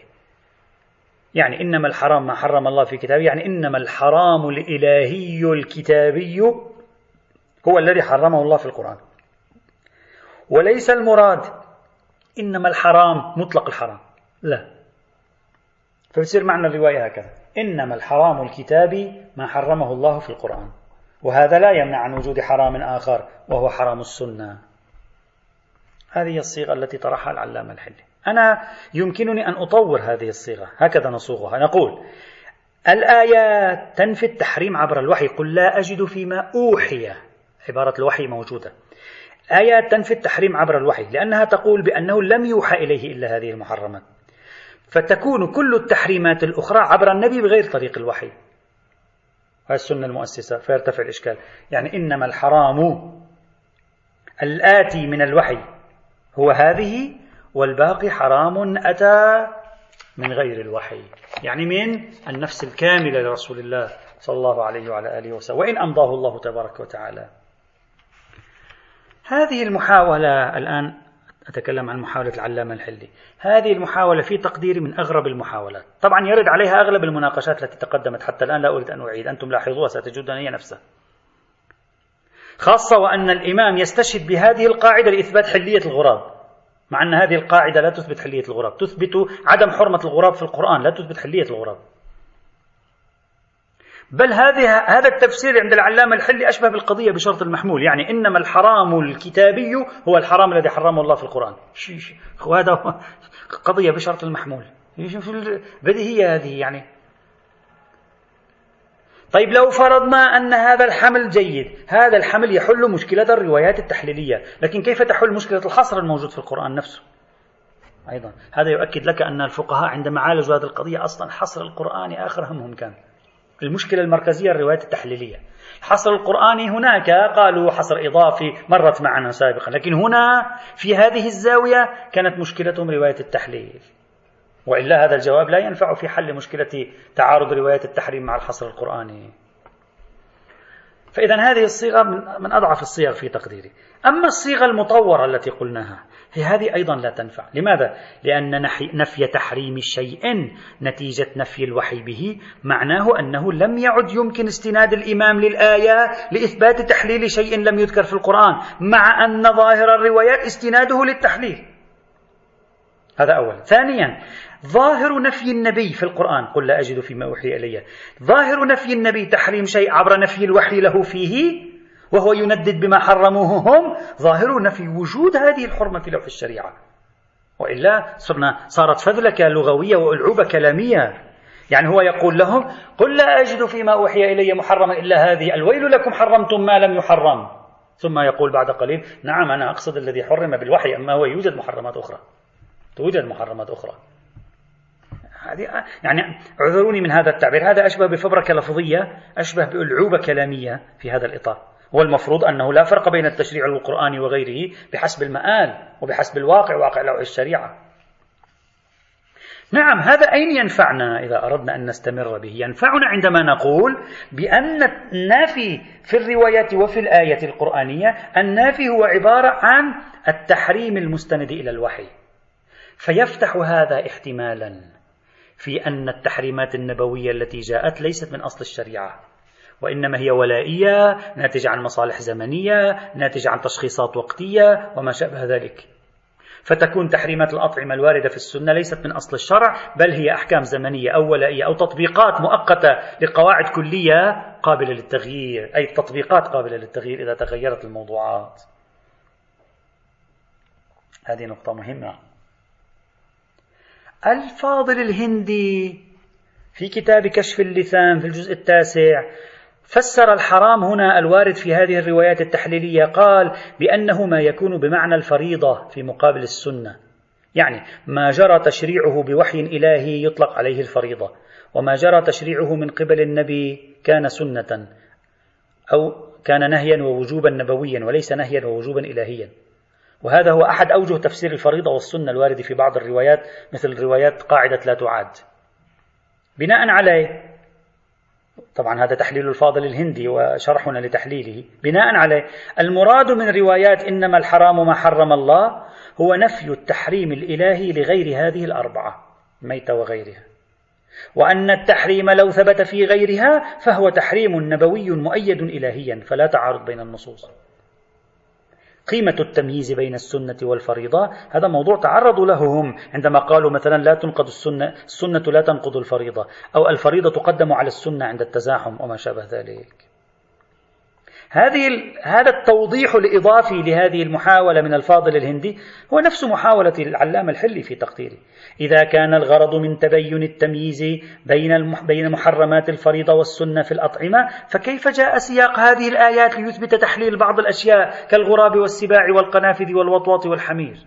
يعني إنما الحرام ما حرم الله في كتابه يعني إنما الحرام الإلهي الكتابي هو الذي حرمه الله في القرآن. وليس المراد إنما الحرام مطلق الحرام. لا. فبصير معنى الرواية هكذا. إنما الحرام الكتابي ما حرمه الله في القرآن. وهذا لا يمنع عن وجود حرام آخر وهو حرام السنة. هذه الصيغة التي طرحها العلامة الحلي. أنا يمكنني أن أطور هذه الصيغة هكذا نصوغها. نقول الآيات تنفي التحريم عبر الوحي. قل لا أجد فيما أوحي. عبارة الوحي موجودة. آيات تنفي التحريم عبر الوحي لأنها تقول بأنه لم يوحى إليه إلا هذه المحرمات. فتكون كل التحريمات الأخرى عبر النبي بغير طريق الوحي. هذه السنة المؤسسة فيرتفع الإشكال. يعني إنما الحرام الآتي من الوحي هو هذه والباقي حرام أتى من غير الوحي. يعني من النفس الكاملة لرسول الله صلى الله عليه وعلى آله وسلم. وإن أمضاه الله تبارك وتعالى. هذه المحاولة الآن أتكلم عن محاولة العلامة الحلي. هذه المحاولة في تقديري من أغرب المحاولات. طبعا يرد عليها أغلب المناقشات التي تقدمت حتى الآن لا أريد أن أعيد. أنتم لاحظوها ستجدون هي نفسها. خاصة وأن الإمام يستشهد بهذه القاعدة لإثبات حلية الغراب. مع أن هذه القاعدة لا تثبت حلية الغراب. تثبت عدم حرمة الغراب في القرآن لا تثبت حلية الغراب. بل هذه هذا التفسير عند العلامة الحلي أشبه بالقضية بشرط المحمول. يعني إنما الحرام الكتابي هو الحرام الذي حرمه الله في القرآن. وهذا قضية بشرط المحمول. بديهية هذه يعني. طيب لو فرضنا أن هذا الحمل جيد هذا الحمل يحل مشكلة الروايات التحليلية لكن كيف تحل مشكلة الحصر الموجود في القرآن نفسه؟ أيضا. هذا يؤكد لك أن الفقهاء عندما عالجوا هذه القضية أصلا حصر القرآن آخر همهم كان. المشكلة المركزية الروايات التحليلية. الحصر القرآني هناك قالوا حصر إضافي مرت معنا سابقا لكن هنا في هذه الزاوية كانت مشكلتهم رواية التحليل. وإلا هذا الجواب لا ينفع في حل مشكلة تعارض رواية التحريم مع الحصر القرآني. فإذا هذه الصيغة من أضعف الصيغ في تقديري. أما الصيغة المطورة التي قلناها هي هذه أيضا لا تنفع. لماذا؟ لأن نفي تحريم شيء نتيجة نفي الوحي به معناه أنه لم يعد يمكن استناد الإمام للآية لإثبات تحليل شيء لم يذكر في القرآن مع أن ظاهر الروايات استناده للتحليل. هذا أولا ثانيا ظاهر نفي النبي في القرآن. قل لا أجد فيما أوحي إلي. ظاهر نفي النبي تحريم شيء عبر نفي الوحي له فيه وهو يندد بما حرموه هم. ظاهر نفي وجود هذه الحرمة في لوح الشريعة. وإلا صرنا صارت فذلكة لغوية وألعوبة كلامية. يعني هو يقول لهم قل لا أجد فيما أوحي إلي محرما إلا هذه. الويل لكم حرمتم ما لم يحرم. ثم يقول بعد قليل نعم أنا أقصد الذي حرم بالوحي أما هو يوجد محرمات أخرى. توجد محرمات أخرى. هذه يعني اعذروني من هذا التعبير. هذا أشبه بفبركة لفظية أشبه بألعوبة كلامية في هذا الإطار. والمفروض أنه لا فرق بين التشريع القرآني وغيره بحسب المآل وبحسب الواقع واقع لوح الشريعة. نعم هذا أين ينفعنا إذا أردنا أن نستمر به؟ ينفعنا عندما نقول بأن النافي في الروايات وفي الآية القرآنية النافي هو عبارة عن التحريم المستند إلى الوحي. فيفتح هذا احتمالا في أن التحريمات النبوية التي جاءت ليست من أصل الشريعة وإنما هي ولائية ناتجة عن مصالح زمنية ناتجة عن تشخيصات وقتية وما شابه ذلك. فتكون تحريمات الأطعمة الواردة في السنة ليست من أصل الشرع بل هي أحكام زمنية أو ولائية أو تطبيقات مؤقتة لقواعد كلية قابلة للتغيير أي تطبيقات قابلة للتغيير إذا تغيرت الموضوعات. هذه نقطة مهمة. الفاضل الهندي في كتاب كشف اللسان في الجزء التاسع. فسر الحرام هنا الوارد في هذه الروايات التحليلية. قال بأنه ما يكون بمعنى الفريضة في مقابل السنة. يعني ما جرى تشريعه بوحي إلهي يطلق عليه الفريضة وما جرى تشريعه من قبل النبي كان سنة أو كان نهيا ووجوبا نبويا وليس نهيا ووجوبا الهيا. وهذا هو أحد أوجه تفسير الفريضة والسنة الوارد في بعض الروايات مثل روايات قاعدة لا تعاد. بناء عليه طبعا هذا تحليل الفاضل الهندي وشرحنا لتحليله. بناء عليه المراد من روايات إنما الحرام ما حرم الله هو نفي التحريم الإلهي لغير هذه الأربعة ميتة وغيرها. وأن التحريم لو ثبت في غيرها فهو تحريم نبوي مؤيد إلهيا فلا تعارض بين النصوص. قيمة التمييز بين السنة والفريضة. هذا موضوع تعرضوا له هم عندما قالوا مثلا لا تنقض السنة السنة لا تنقض الفريضة أو الفريضة تقدم على السنة عند التزاحم وما شابه ذلك. هذه هذا التوضيح الإضافي لهذه المحاولة من الفاضل الهندي هو نفس محاولة العلامة الحلي في تقديره إذا كان الغرض من تبين التمييز بين بين محرمات الفريضة والسنة في الأطعمة فكيف جاء سياق هذه الآيات ليثبت تحليل بعض الأشياء كالغراب والسباع والقنافذ والوطواط والحمير؟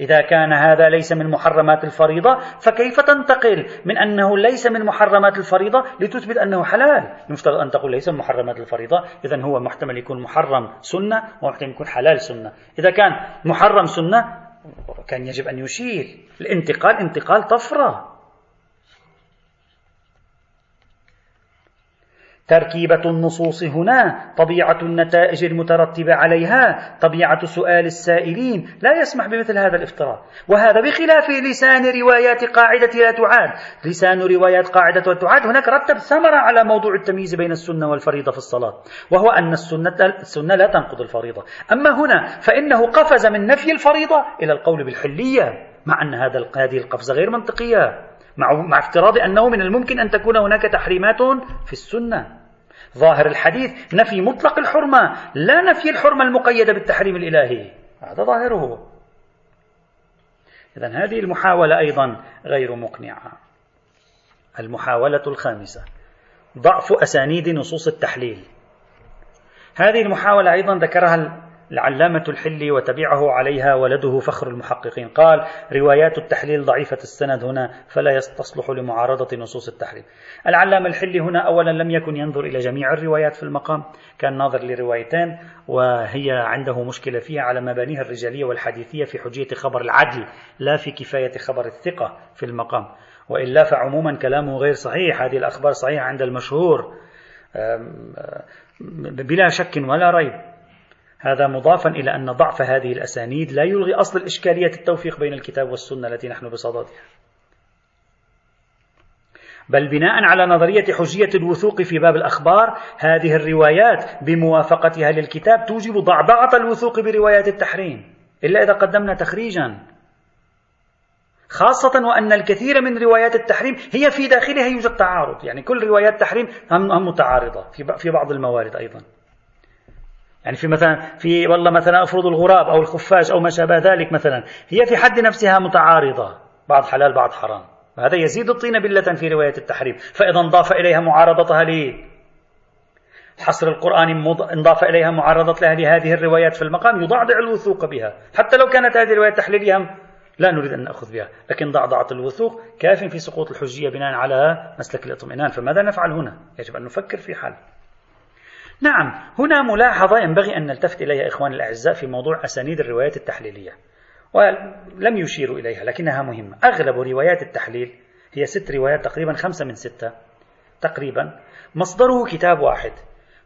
إذا كان هذا ليس من محرمات الفريضة فكيف تنتقل من أنه ليس من محرمات الفريضة لتثبت أنه حلال؟ المفترض أن تقول ليس من محرمات الفريضة إذا هو محتمل يكون محرم سنة ومحتمل يكون حلال سنة. إذا كان محرم سنة كان يجب أن يشير. الانتقال انتقال طفرة. تركيبة النصوص هنا طبيعة النتائج المترتبة عليها طبيعة سؤال السائلين لا يسمح بمثل هذا الافتراء. وهذا بخلاف لسان روايات قاعدة لا تعاد. لسان روايات قاعدة لا تعاد هناك رتب ثمرة على موضوع التمييز بين السنة والفريضة في الصلاة وهو أن السنة, السنة لا تنقض الفريضة. أما هنا فإنه قفز من نفي الفريضة إلى القول بالحلية مع أن هذا هذه القفزة غير منطقية مع, مع افتراض أنه من الممكن أن تكون هناك تحريمات في السنة. ظاهر الحديث نفي مطلق الحرمة لا نفي الحرمة المقيدة بالتحريم الإلهي. هذا ظاهره. إذا هذه المحاولة أيضا غير مقنعة. المحاولة الخامسة ضعف أسانيد نصوص التحليل. هذه المحاولة أيضا ذكرها العلامة الحلي وتبعه عليها ولده فخر المحققين. قال روايات التحليل ضعيفة السند هنا فلا تصلح لمعارضة نصوص التحريم العلامة الحلي هنا أولا لم يكن ينظر إلى جميع الروايات في المقام كان ناظر لروايتين وهي عنده مشكلة فيها على مبانيها الرجالية والحديثية في حجية خبر العدل لا في كفاية خبر الثقة في المقام. وإلا فعموما كلامه غير صحيح هذه الأخبار صحيحة عند المشهور. بلا شك ولا ريب. هذا مضافا إلى أن ضعف هذه الأسانيد لا يلغي أصل الإشكالية التوفيق بين الكتاب والسنة التي نحن بصددها. بل بناء على نظرية حجية الوثوق في باب الأخبار هذه الروايات بموافقتها للكتاب توجب ضعضعة الوثوق بروايات التحريم إلا إذا قدمنا تخريجا. خاصة وأن الكثير من روايات التحريم هي في داخلها يوجد تعارض يعني كل روايات التحريم هم متعارضة في بعض الموارد أيضا. يعني في مثلا في والله مثلا أفرض الغراب أو الخفاش أو ما شابه ذلك مثلا هي في حد نفسها متعارضة بعض حلال بعض حرام. وهذا يزيد الطين بلة في رواية التحريم. فإذا انضاف إليها معارضتها لي. الحصر القرآني انضاف إليها معارضة لها لهذه الروايات في المقام يضعضع الوثوق بها. حتى لو كانت هذه الروايات تحليلية لا نريد أن نأخذ بها. لكن ضعضعة الوثوق كاف في سقوط الحجية بناء على مسلك الاطمئنان. فماذا نفعل هنا؟ يجب أن نفكر في حل نعم هنا ملاحظة ينبغي أن نلتفت إليها إخواني الأعزاء في موضوع أسانيد الروايات التحليلية ولم يشيروا إليها لكنها مهمة. أغلب روايات التحليل هي ست روايات تقريبا خمسة من ستة تقريبا. مصدره كتاب واحد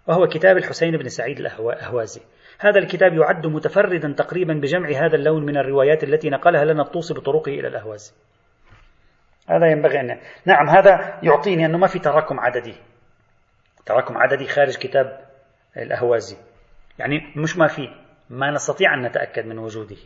وهو كتاب الحسين بن سعيد الأهوازي. هذا الكتاب يعد متفردا تقريبا بجمع هذا اللون من الروايات التي نقلها لنا الطوسي بطرقه إلى الأهوازي. هذا ينبغي أن نعم هذا يعطيني أنه ما في تراكم عددي. تراكم عددي خارج كتاب الأهوازي. يعني مش ما في ما نستطيع أن نتأكد من وجوده.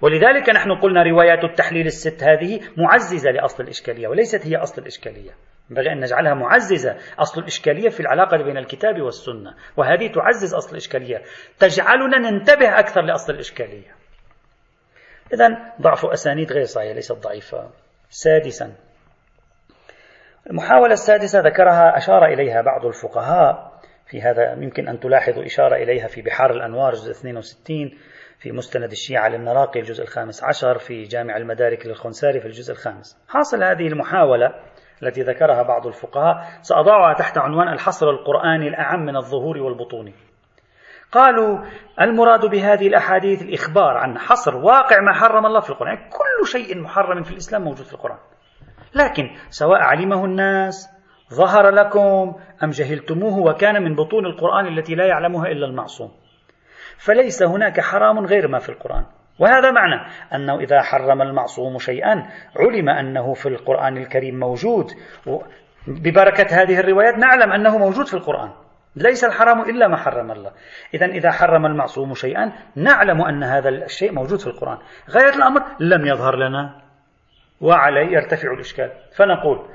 ولذلك نحن قلنا روايات التحليل الست هذه معززة لأصل الإشكالية وليست هي أصل الإشكالية. ينبغي أن نجعلها معززة أصل الإشكالية في العلاقة بين الكتاب والسنة. وهذه تعزز أصل الإشكالية. تجعلنا ننتبه أكثر لأصل الإشكالية. إذا ضعف أسانيد غير صحيحة ليست ضعيفة. سادسا. المحاولة السادسة ذكرها أشار إليها بعض الفقهاء. في هذا يمكن أن تلاحظوا إشارة إليها في بحار الأنوار جزء 62 في مستند الشيعة للنراقي الجزء الخامس عشر في جامع المدارك للخنساري في الجزء الخامس. حاصل هذه المحاولة التي ذكرها بعض الفقهاء سأضعها تحت عنوان الحصر القرآني الأعم من الظهور والبطون. قالوا المراد بهذه الأحاديث الإخبار عن حصر واقع ما حرم الله في القرآن. يعني كل شيء محرم في الإسلام موجود في القرآن. لكن سواء علمه الناس ظهر لكم أم جهلتموه وكان من بطون القرآن التي لا يعلمها إلا المعصوم. فليس هناك حرام غير ما في القرآن. وهذا معنى أنه إذا حرم المعصوم شيئا علم أنه في القرآن الكريم موجود. ببركة هذه الروايات نعلم أنه موجود في القرآن. ليس الحرام إلا ما حرم الله. إذا إذا حرم المعصوم شيئا نعلم أن هذا الشيء موجود في القرآن. غاية الأمر لم يظهر لنا. وعليه يرتفع الإشكال. فنقول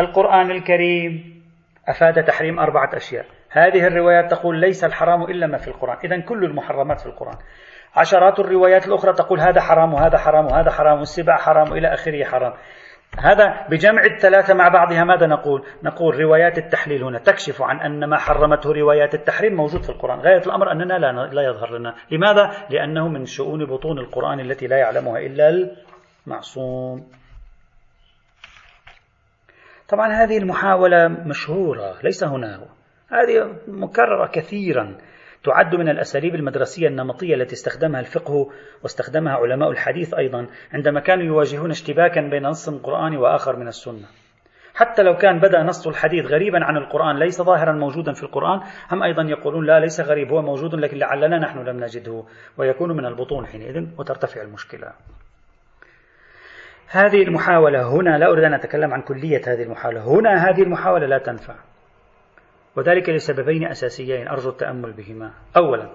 القرآن الكريم أفاد تحريم أربعة أشياء. هذه الروايات تقول ليس الحرام إلا ما في القرآن. إذا كل المحرمات في القرآن. عشرات الروايات الأخرى تقول هذا حرام وهذا حرام وهذا حرام والسبع حرام إلى آخره حرام. هذا بجمع الثلاثة مع بعضها ماذا نقول؟ نقول روايات التحليل هنا تكشف عن أن ما حرمته روايات التحريم موجود في القرآن. غاية الأمر أننا لا, لا يظهر لنا. لماذا؟ لأنه من شؤون بطون القرآن التي لا يعلمها إلا المعصوم طبعا هذه المحاولة مشهورة ليس هنا. هذه مكررة كثيرا. تعد من الأساليب المدرسية النمطية التي استخدمها الفقه واستخدمها علماء الحديث أيضا عندما كانوا يواجهون اشتباكا بين نص قرآني وآخر من السنة. حتى لو كان بدأ نص الحديث غريبا عن القرآن ليس ظاهرا موجودا في القرآن هم أيضا يقولون لا ليس غريب هو موجود لكن لعلنا نحن لم نجده ويكون من البطون حينئذ وترتفع المشكلة. هذه المحاولة هنا لا أريد أن أتكلم عن كلية هذه المحاولة. هنا هذه المحاولة لا تنفع. وذلك لسببين أساسيين أرجو التأمل بهما. أولا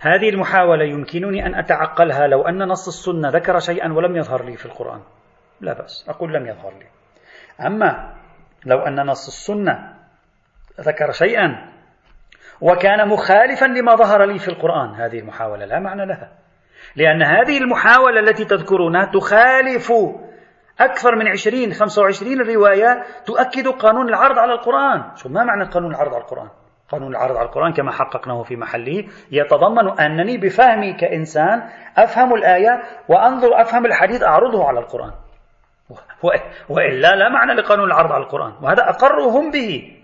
هذه المحاولة يمكنني أن أتعقلها لو أن نص السنة ذكر شيئا ولم يظهر لي في القرآن. لا بأس أقول لم يظهر لي. أما لو أن نص السنة ذكر شيئا وكان مخالفا لما ظهر لي في القرآن هذه المحاولة لا معنى لها. لأن هذه المحاولة التي تذكرونها تخالف أكثر من 20 25 رواية تؤكد قانون العرض على القرآن. شو ما معنى قانون العرض على القرآن؟ قانون العرض على القرآن كما حققناه في محله يتضمن أنني بفهمي كإنسان أفهم الآية وأنظر أفهم الحديث أعرضه على القرآن. وإلا لا معنى لقانون العرض على القرآن. وهذا أقرهم به.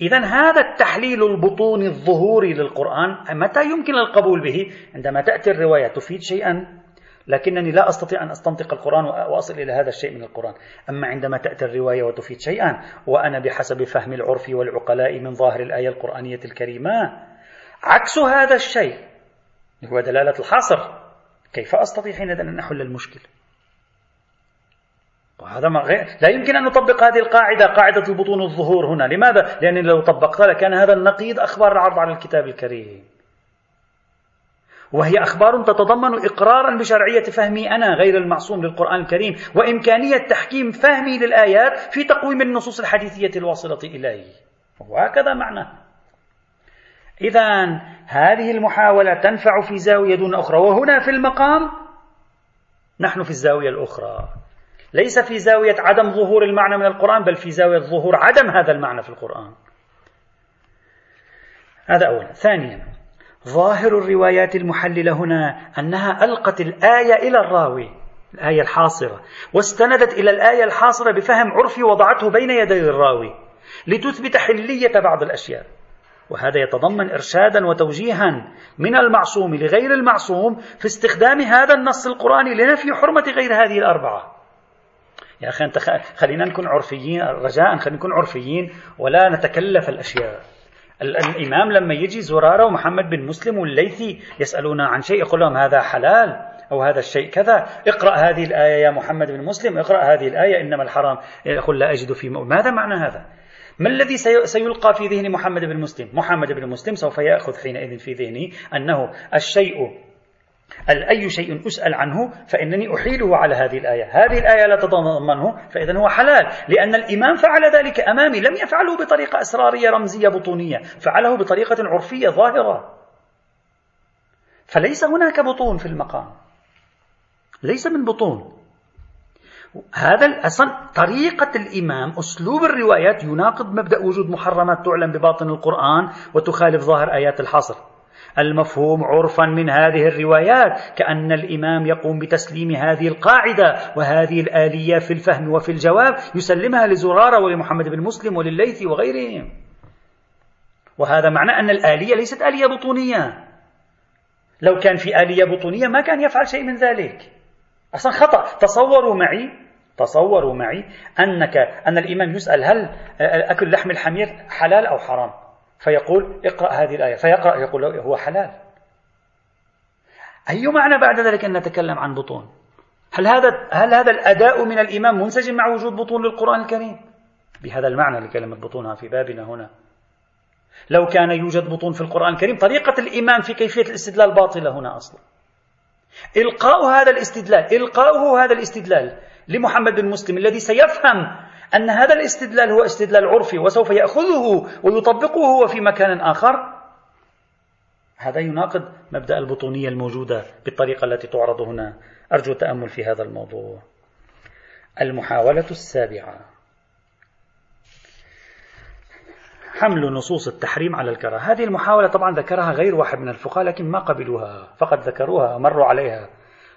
إذا هذا التحليل البطوني الظهوري للقرآن متى يمكن القبول به؟ عندما تأتي الرواية تفيد شيئا لكنني لا أستطيع أن أستنطق القرآن وأصل إلى هذا الشيء من القرآن. أما عندما تأتي الرواية وتفيد شيئا وأنا بحسب فهم العرف والعقلاء من ظاهر الآية القرآنية الكريمة عكس هذا الشيء هو دلالة الحصر. كيف أستطيع حينئذ أن أحل المشكل؟ وهذا ما غير لا يمكن أن نطبق هذه القاعدة قاعدة البطون الظهور هنا. لماذا؟ لأنني لو طبقتها لكان هذا النقيض أخبار العرض على الكتاب الكريم. وهي أخبار تتضمن إقرارا بشرعية فهمي أنا غير المعصوم للقرآن الكريم وإمكانية تحكيم فهمي للآيات في تقويم النصوص الحديثية الواصلة إليه. وهكذا معنى إذا هذه المحاولة تنفع في زاوية دون أخرى. وهنا في المقام نحن في الزاوية الأخرى. ليس في زاوية عدم ظهور المعنى من القرآن بل في زاوية ظهور عدم هذا المعنى في القرآن. هذا أولا ثانيا ظاهر الروايات المحللة هنا أنها ألقت الآية إلى الراوي الآية الحاصرة واستندت إلى الآية الحاصرة بفهم عرفي وضعته بين يدي الراوي لتثبت حلية بعض الأشياء. وهذا يتضمن إرشادا وتوجيها من المعصوم لغير المعصوم في استخدام هذا النص القرآني لنفي حرمة غير هذه الأربعة. يا أخي أنت خلينا نكون عرفيين رجاء خلينا نكون عرفيين ولا نتكلف الأشياء. الإمام لما يجي زرارة ومحمد بن مسلم والليثي يسألون عن شيء يقول لهم هذا حلال أو هذا الشيء كذا. اقرأ هذه الآية يا محمد بن مسلم اقرأ هذه الآية إنما الحرام. يقول لا أجد في ماذا معنى هذا؟ ما الذي سيلقى في ذهن محمد بن مسلم؟ محمد بن مسلم سوف يأخذ حينئذ في ذهنه أنه الشيء أي شيء أسأل عنه فإنني أحيله على هذه الآية. هذه الآية لا تتضمنه فإذا هو حلال لأن الإمام فعل ذلك أمامي لم يفعله بطريقة أسرارية رمزية بطونية فعله بطريقة عرفية ظاهرة. فليس هناك بطون في المقام ليس من بطون. هذا أصلا طريقة الإمام أسلوب الروايات يناقض مبدأ وجود محرمات تعلم بباطن القرآن وتخالف ظاهر آيات الحصر. المفهوم عرفا من هذه الروايات كأن الإمام يقوم بتسليم هذه القاعدة وهذه الآلية في الفهم وفي الجواب يسلمها لزرارة ولمحمد بن مسلم ولليثي وغيرهم. وهذا معنى أن الآلية ليست آلية بطونية لو كان في آلية بطونية ما كان يفعل شيء من ذلك. أصلا خطأ. تصوروا معي تصوروا معي أنك أن الإمام يسأل هل أكل لحم الحمير حلال أو حرام؟ فيقول اقرأ هذه الآية فيقرأ يقول هو حلال. أي معنى بعد ذلك أن نتكلم عن بطون؟ هل هذا هل هذا الأداء من الإمام منسجم مع وجود بطون للقرآن الكريم؟ بهذا المعنى لكلمة بطونها في بابنا هنا. لو كان يوجد بطون في القرآن الكريم طريقة الإمام في كيفية الاستدلال باطلة هنا أصلا. إلقاء هذا الاستدلال إلقاؤه هذا الاستدلال لمحمد بن مسلم الذي سيفهم أن هذا الاستدلال هو استدلال عرفي وسوف يأخذه ويطبقه هو في مكان آخر. هذا يناقض مبدأ البطونية الموجودة بالطريقة التي تعرض هنا. أرجو التأمل في هذا الموضوع. المحاولة السابعة. حمل نصوص التحريم على الكراهة هذه المحاولة طبعا ذكرها غير واحد من الفقهاء لكن ما قبلوها. فقط ذكروها مروا عليها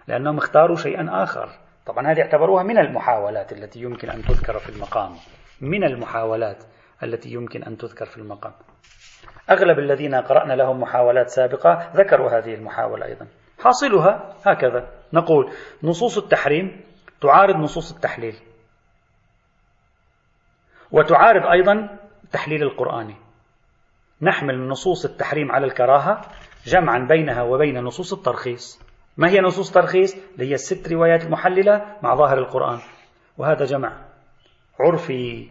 لأنهم اختاروا شيئا آخر. طبعا هذه اعتبروها من المحاولات التي يمكن أن تذكر في المقام. من المحاولات التي يمكن أن تذكر في المقام. أغلب الذين قرأنا لهم محاولات سابقة ذكروا هذه المحاولة أيضا. حاصلها هكذا. نقول نصوص التحريم تعارض نصوص التحليل. وتعارض أيضا التحليل القرآني. نحمل نصوص التحريم على الكراهة جمعا بينها وبين نصوص الترخيص. ما هي نصوص الترخيص؟ اللي هي الست روايات المحللة مع ظاهر القرآن. وهذا جمع عرفي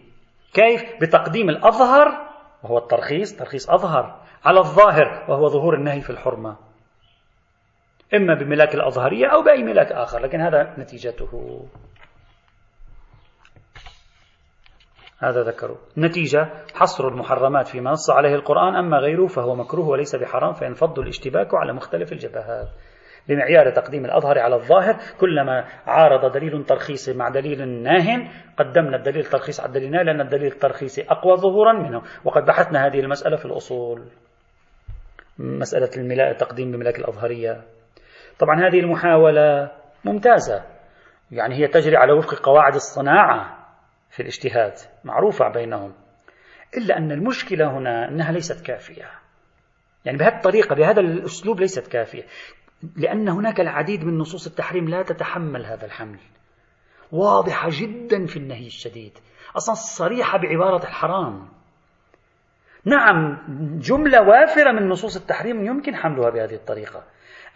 كيف؟ بتقديم الأظهر وهو الترخيص ترخيص أظهر على الظاهر وهو ظهور النهي في الحرمة. إما بملاك الأظهرية أو بأي ملاك آخر لكن هذا نتيجته. هذا ذكروا. نتيجة حصر المحرمات فيما نص عليه القرآن أما غيره فهو مكروه وليس بحرام فينفض الاشتباك على مختلف الجبهات. بمعيار تقديم الأظهر على الظاهر كلما عارض دليل ترخيصي مع دليل ناه قدمنا الدليل الترخيص على الدليل لأن الدليل الترخيصي أقوى ظهورا منه. وقد بحثنا هذه المسألة في الأصول. مسألة الملاء تقديم بملاك الأظهرية. طبعا هذه المحاولة ممتازة. يعني هي تجري على وفق قواعد الصناعة في الاجتهاد معروفة بينهم. إلا أن المشكلة هنا أنها ليست كافية. يعني بهذه الطريقة بهذا الأسلوب ليست كافية. لأن هناك العديد من نصوص التحريم لا تتحمل هذا الحمل. واضحة جدا في النهي الشديد. أصلا صريحة بعبارة الحرام. نعم جملة وافرة من نصوص التحريم يمكن حملها بهذه الطريقة.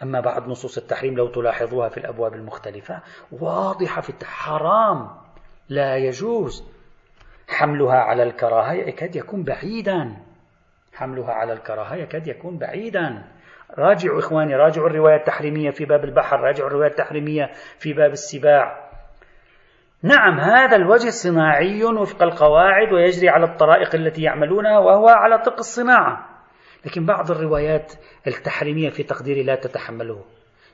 أما بعض نصوص التحريم لو تلاحظوها في الأبواب المختلفة واضحة في حرام. لا يجوز. حملها على الكراهة يكاد يكون بعيدا. حملها على الكراهة يكاد يكون بعيدا. راجعوا إخواني راجعوا الرواية التحريمية في باب البحر راجعوا الرواية التحريمية في باب السباع. نعم هذا الوجه صناعي وفق القواعد ويجري على الطرائق التي يعملونها وهو على طق الصناعة. لكن بعض الروايات التحريمية في تقديري لا تتحمله.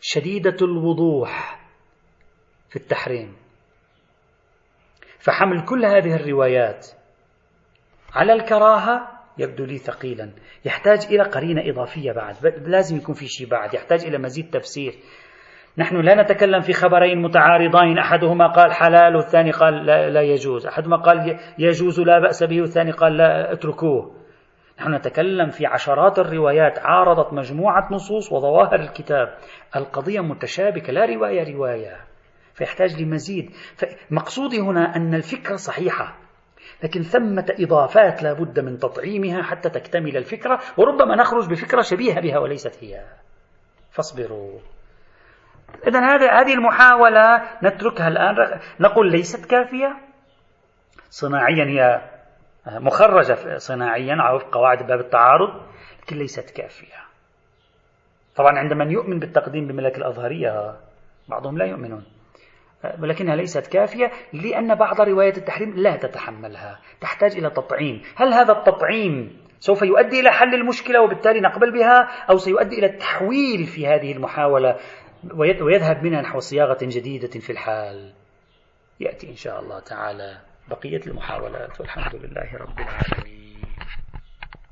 شديدة الوضوح في التحريم. فحمل كل هذه الروايات على الكراهة يبدو لي ثقيلا. يحتاج إلى قرينة إضافية بعد. لازم يكون في شيء بعد. يحتاج إلى مزيد تفسير. نحن لا نتكلم في خبرين متعارضين. أحدهما قال حلال والثاني قال لا, لا يجوز. أحدهما قال يجوز لا بأس به والثاني قال لا اتركوه. نحن نتكلم في عشرات الروايات. عارضت مجموعة نصوص وظواهر الكتاب. القضية متشابكة لا رواية رواية. فيحتاج لمزيد. مقصودي هنا أن الفكرة صحيحة. لكن ثمة إضافات لا بد من تطعيمها حتى تكتمل الفكرة وربما نخرج بفكرة شبيهة بها وليست هي. فاصبروا. إذا هذه المحاولة نتركها الآن. نقول ليست كافية. صناعيا هي مخرجة صناعيا على وفق قواعد باب التعارض لكن ليست كافية. طبعا عند من يؤمن بالتقديم بملك الأظهرية بعضهم لا يؤمنون. ولكنها ليست كافية لأن بعض روايات التحريم لا تتحملها تحتاج إلى تطعيم. هل هذا التطعيم سوف يؤدي إلى حل المشكلة وبالتالي نقبل بها أو سيؤدي إلى التحويل في هذه المحاولة ويذهب منها نحو صياغة جديدة في الحال؟ يأتي إن شاء الله تعالى بقية المحاولات والحمد لله رب العالمين.